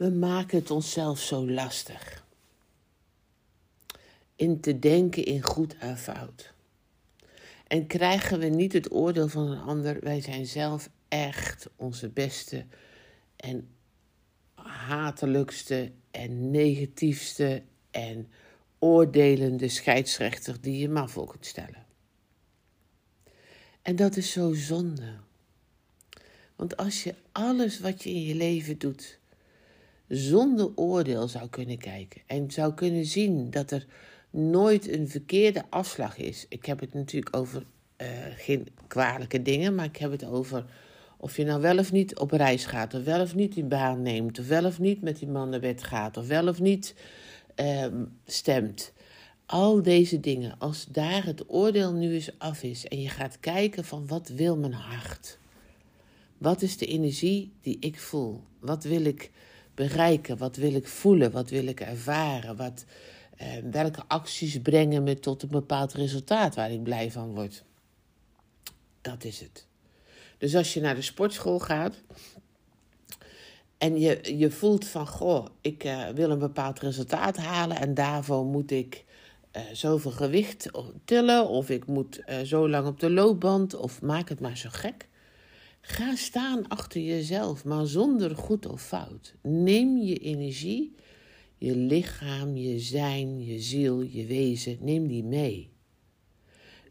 We maken het onszelf zo lastig. In te denken in goed en fout. En krijgen we niet het oordeel van een ander, wij zijn zelf echt onze beste en hatelijkste en negatiefste en oordelende scheidsrechter die je maar voor kunt stellen. En dat is zo zonde. Want als je alles wat je in je leven doet zonder oordeel zou kunnen kijken en zou kunnen zien dat er nooit een verkeerde afslag is. Ik heb het natuurlijk over uh, geen kwalijke dingen, maar ik heb het over of je nou wel of niet op reis gaat, of wel of niet die baan neemt, of wel of niet met die man naar bed gaat, of wel of niet uh, stemt. Al deze dingen, als daar het oordeel nu eens af is en je gaat kijken van wat wil mijn hart? Wat is de energie die ik voel? Wat wil ik bereiken? Wat wil ik voelen? Wat wil ik ervaren? Wat, uh, welke acties brengen me tot een bepaald resultaat waar ik blij van word? Dat is het. Dus als je naar de sportschool gaat en je, je voelt van, goh, ik uh, wil een bepaald resultaat halen en daarvoor moet ik uh, zoveel gewicht tillen of ik moet zo lang op de loopband of maak het maar zo gek. Ga staan achter jezelf, maar zonder goed of fout. Neem je energie, je lichaam, je zijn, je ziel, je wezen, neem die mee.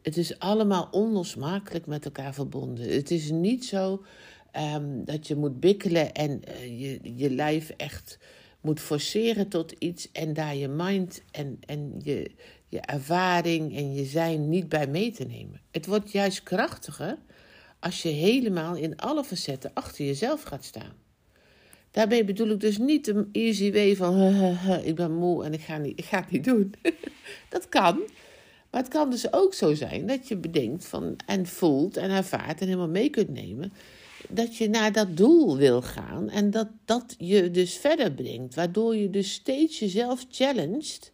Het is allemaal onlosmakelijk met elkaar verbonden. Het is niet zo um, dat je moet bikkelen en uh, je, je lijf echt moet forceren tot iets en daar je mind en, en je, je ervaring en je zijn niet bij mee te nemen. Het wordt juist krachtiger als je helemaal in alle facetten achter jezelf gaat staan. Daarmee bedoel ik dus niet een easy way van ik ben moe en ik ga, niet, ik ga het niet doen. dat kan. Maar het kan dus ook zo zijn dat je bedenkt van, en voelt en ervaart en helemaal mee kunt nemen. Dat je naar dat doel wil gaan en dat dat je dus verder brengt. Waardoor je dus steeds jezelf challenged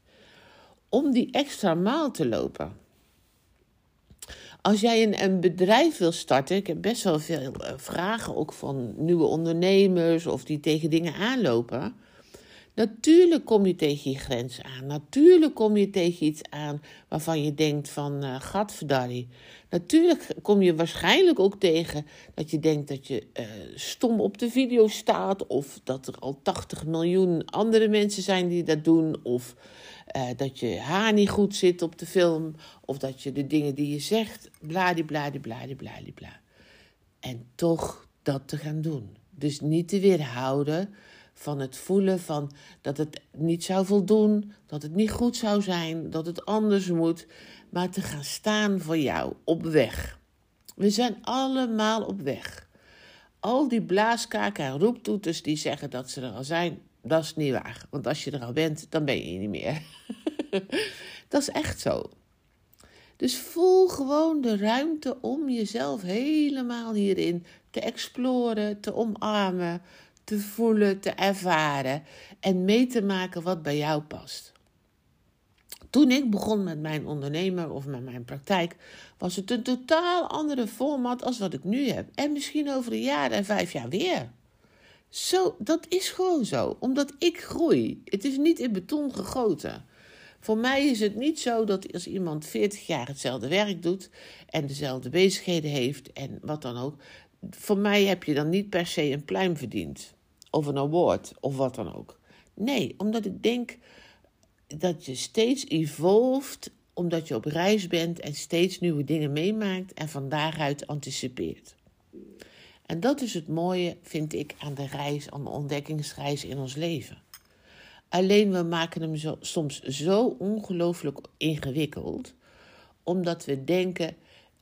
om die extra maal te lopen. Als jij een, een bedrijf wil starten, ik heb best wel veel eh, vragen ook van nieuwe ondernemers of die tegen dingen aanlopen. Natuurlijk kom je tegen je grens aan. Natuurlijk kom je tegen iets aan waarvan je denkt van uh, gadverdarrie. Natuurlijk kom je waarschijnlijk ook tegen dat je denkt dat je uh, stom op de video staat. Of dat er al 80 miljoen andere mensen zijn die dat doen. Of uh, dat je haar niet goed zit op de film. Of dat je de dingen die je zegt, bladibladibladibladibla. En toch dat te gaan doen. Dus niet te weerhouden van het voelen van dat het niet zou voldoen, dat het niet goed zou zijn, dat het anders moet, maar te gaan staan voor jou op weg. We zijn allemaal op weg. Al die blaaskaken en roeptoeters die zeggen dat ze er al zijn, dat is niet waar. Want als je er al bent, dan ben je niet meer. dat is echt zo. Dus voel gewoon de ruimte om jezelf helemaal hierin te exploren, te omarmen, te voelen, te ervaren en mee te maken wat bij jou past. Toen ik begon met mijn ondernemer of met mijn praktijk, was het een totaal andere format als wat ik nu heb. En misschien over een jaar en vijf jaar weer. Zo, dat is gewoon zo, omdat ik groei. Het is niet in beton gegoten. Voor mij is het niet zo dat als iemand 40 jaar hetzelfde werk doet en dezelfde bezigheden heeft en wat dan ook, voor mij heb je dan niet per se een pluim verdiend of een award of wat dan ook. Nee, omdat ik denk dat je steeds evolved, omdat je op reis bent en steeds nieuwe dingen meemaakt en van daaruit anticipeert. En dat is het mooie, vind ik, aan de reis, aan de ontdekkingsreis in ons leven. Alleen we maken hem soms zo ongelooflijk ingewikkeld, omdat we denken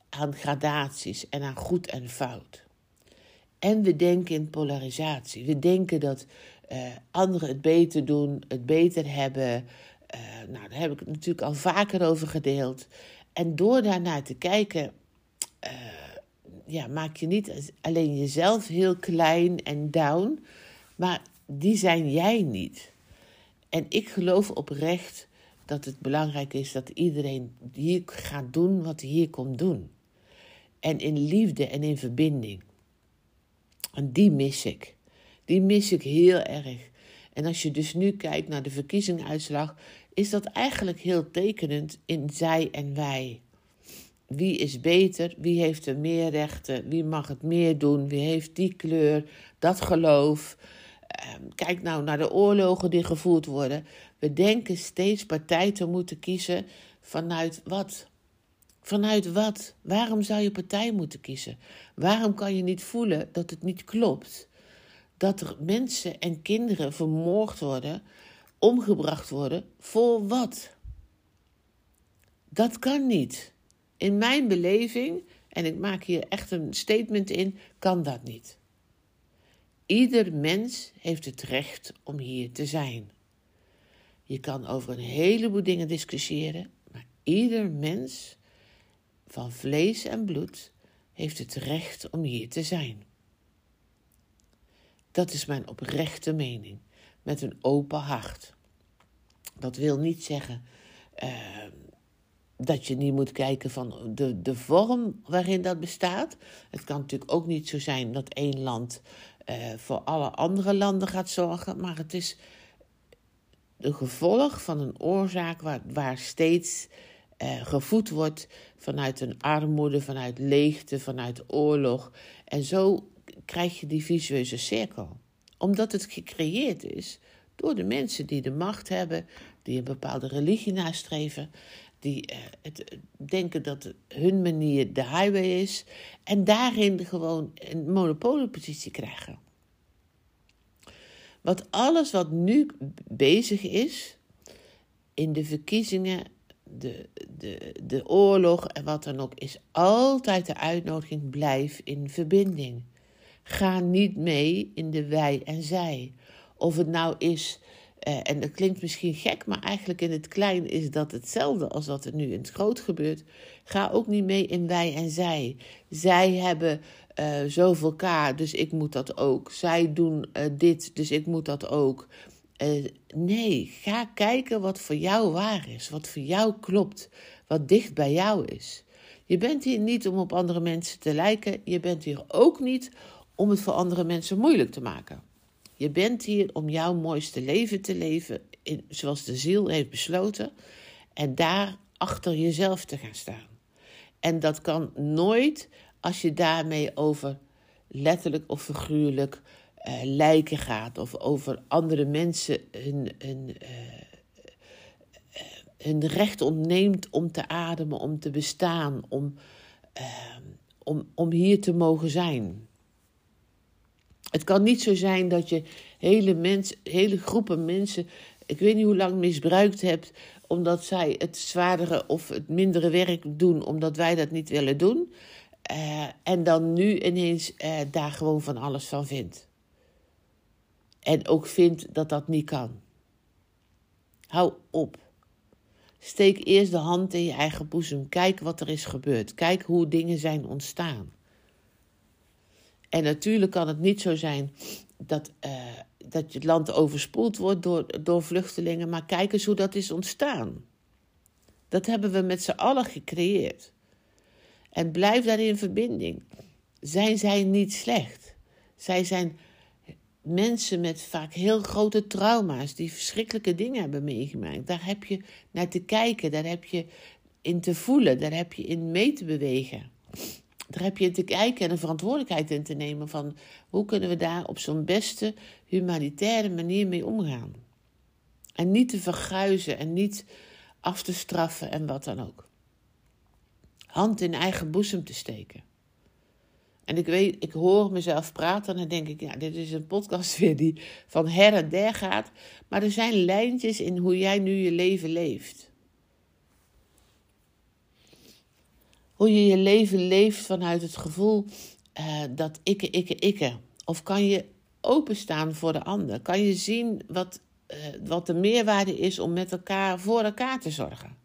aan gradaties en aan goed en fout. En we denken in polarisatie. We denken dat uh, anderen het beter doen, het beter hebben. Uh, nou, daar heb ik het natuurlijk al vaker over gedeeld. En door daarnaar te kijken, uh, ja, maak je niet alleen jezelf heel klein en down, maar die zijn jij niet. En ik geloof oprecht dat het belangrijk is dat iedereen hier gaat doen wat hij hier komt doen. En in liefde en in verbinding. En die mis ik. Die mis ik heel erg. En als je dus nu kijkt naar de verkiezingsuitslag, is dat eigenlijk heel tekenend in zij en wij. Wie is beter? Wie heeft er meer rechten? Wie mag het meer doen? Wie heeft die kleur? Dat geloof? Ehm, kijk nou naar de oorlogen die gevoerd worden. We denken steeds partij te moeten kiezen vanuit wat? Vanuit wat? Waarom zou je partij moeten kiezen? Waarom kan je niet voelen dat het niet klopt? Dat er mensen en kinderen vermoord worden, omgebracht worden, voor wat? Dat kan niet. In mijn beleving, en ik maak hier echt een statement in, kan dat niet. Ieder mens heeft het recht om hier te zijn. Je kan over een heleboel dingen discussiëren, maar ieder mens van vlees en bloed heeft het recht om hier te zijn. Dat is mijn oprechte mening, met een open hart. Dat wil niet zeggen uh, dat je niet moet kijken van de, de vorm waarin dat bestaat. Het kan natuurlijk ook niet zo zijn dat één land uh, voor alle andere landen gaat zorgen, maar het is een gevolg van een oorzaak waar, waar steeds uh, gevoed wordt vanuit een armoede, vanuit leegte, vanuit oorlog. En zo krijg je die visueuze cirkel. Omdat het gecreëerd is door de mensen die de macht hebben, die een bepaalde religie nastreven, die uh, het, denken dat hun manier de highway is en daarin gewoon een monopoliepositie krijgen. Wat alles wat nu bezig is in de verkiezingen, de, de, de oorlog en wat dan ook, is altijd de uitnodiging: blijf in verbinding. Ga niet mee in de wij en zij. Of het nou is, eh, en dat klinkt misschien gek, maar eigenlijk in het klein is dat hetzelfde als wat er nu in het groot gebeurt. Ga ook niet mee in wij en zij. Zij hebben uh, zoveel K, dus ik moet dat ook. Zij doen uh, dit, dus ik moet dat ook. Nee, ga kijken wat voor jou waar is, wat voor jou klopt, wat dicht bij jou is. Je bent hier niet om op andere mensen te lijken, je bent hier ook niet om het voor andere mensen moeilijk te maken. Je bent hier om jouw mooiste leven te leven, in, zoals de ziel heeft besloten, en daar achter jezelf te gaan staan. En dat kan nooit als je daarmee over letterlijk of figuurlijk uh, lijken gaat of over andere mensen hun, hun, uh, hun recht ontneemt om te ademen, om te bestaan, om, om, om hier te mogen zijn. Het kan niet zo zijn dat je hele, mens, hele groepen mensen, ik weet niet hoe lang, misbruikt hebt omdat zij het zwaardere of het mindere werk doen, omdat wij dat niet willen doen. Uh, en dan nu ineens uh, daar gewoon van alles van vindt. En ook vindt dat dat niet kan. Hou op. Steek eerst de hand in je eigen boezem. Kijk wat er is gebeurd. Kijk hoe dingen zijn ontstaan. En natuurlijk kan het niet zo zijn dat, uh, dat het land overspoeld wordt door, door vluchtelingen. Maar kijk eens hoe dat is ontstaan. Dat hebben we met z'n allen gecreëerd. En blijf daar in verbinding. Zijn zij niet slecht? Zij zijn mensen met vaak heel grote trauma's, die verschrikkelijke dingen hebben meegemaakt. Daar heb je naar te kijken, daar heb je in te voelen, daar heb je in mee te bewegen. Daar heb je in te kijken en een verantwoordelijkheid in te nemen van hoe kunnen we daar op zo'n beste humanitaire manier mee omgaan. En niet te verguizen en niet af te straffen en wat dan ook hand in eigen boezem te steken. En ik weet, ik hoor mezelf praten en dan denk ik, ja, dit is een podcast weer die van her en der gaat. Maar er zijn lijntjes in hoe jij nu je leven leeft. Hoe je je leven leeft vanuit het gevoel uh, dat ikke, ikke, ikke. Of kan je openstaan voor de ander? Kan je zien wat, uh, wat de meerwaarde is om met elkaar voor elkaar te zorgen?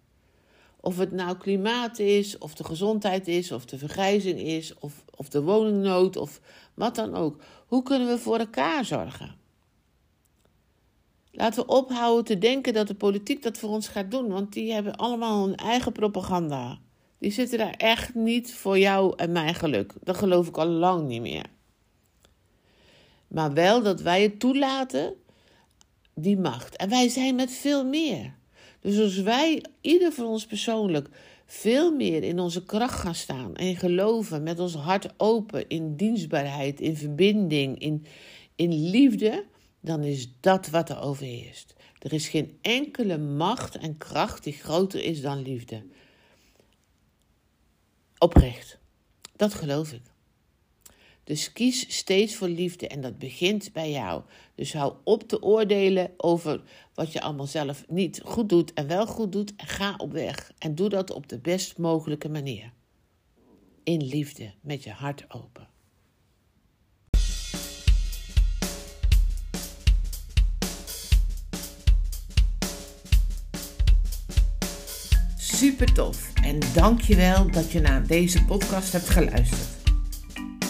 Of het nou klimaat is, of de gezondheid is, of de vergrijzing is, of, of de woningnood, of wat dan ook. Hoe kunnen we voor elkaar zorgen? Laten we ophouden te denken dat de politiek dat voor ons gaat doen, want die hebben allemaal hun eigen propaganda. Die zitten daar echt niet voor jou en mijn geluk. Dat geloof ik al lang niet meer. Maar wel dat wij het toelaten, die macht. En wij zijn met veel meer. Dus als wij, ieder van ons persoonlijk, veel meer in onze kracht gaan staan en geloven, met ons hart open, in dienstbaarheid, in verbinding, in, in liefde, dan is dat wat er overheerst. Er is geen enkele macht en kracht die groter is dan liefde. Oprecht. Dat geloof ik. Dus kies steeds voor liefde en dat begint bij jou. Dus hou op te oordelen over wat je allemaal zelf niet goed doet en wel goed doet. En ga op weg. En doe dat op de best mogelijke manier. In liefde, met je hart open. Super tof en dankjewel dat je naar deze podcast hebt geluisterd.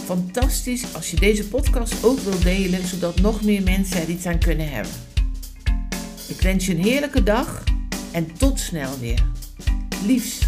Fantastisch als je deze podcast ook wilt delen, zodat nog meer mensen er iets aan kunnen hebben. Ik wens je een heerlijke dag en tot snel weer. Liefs.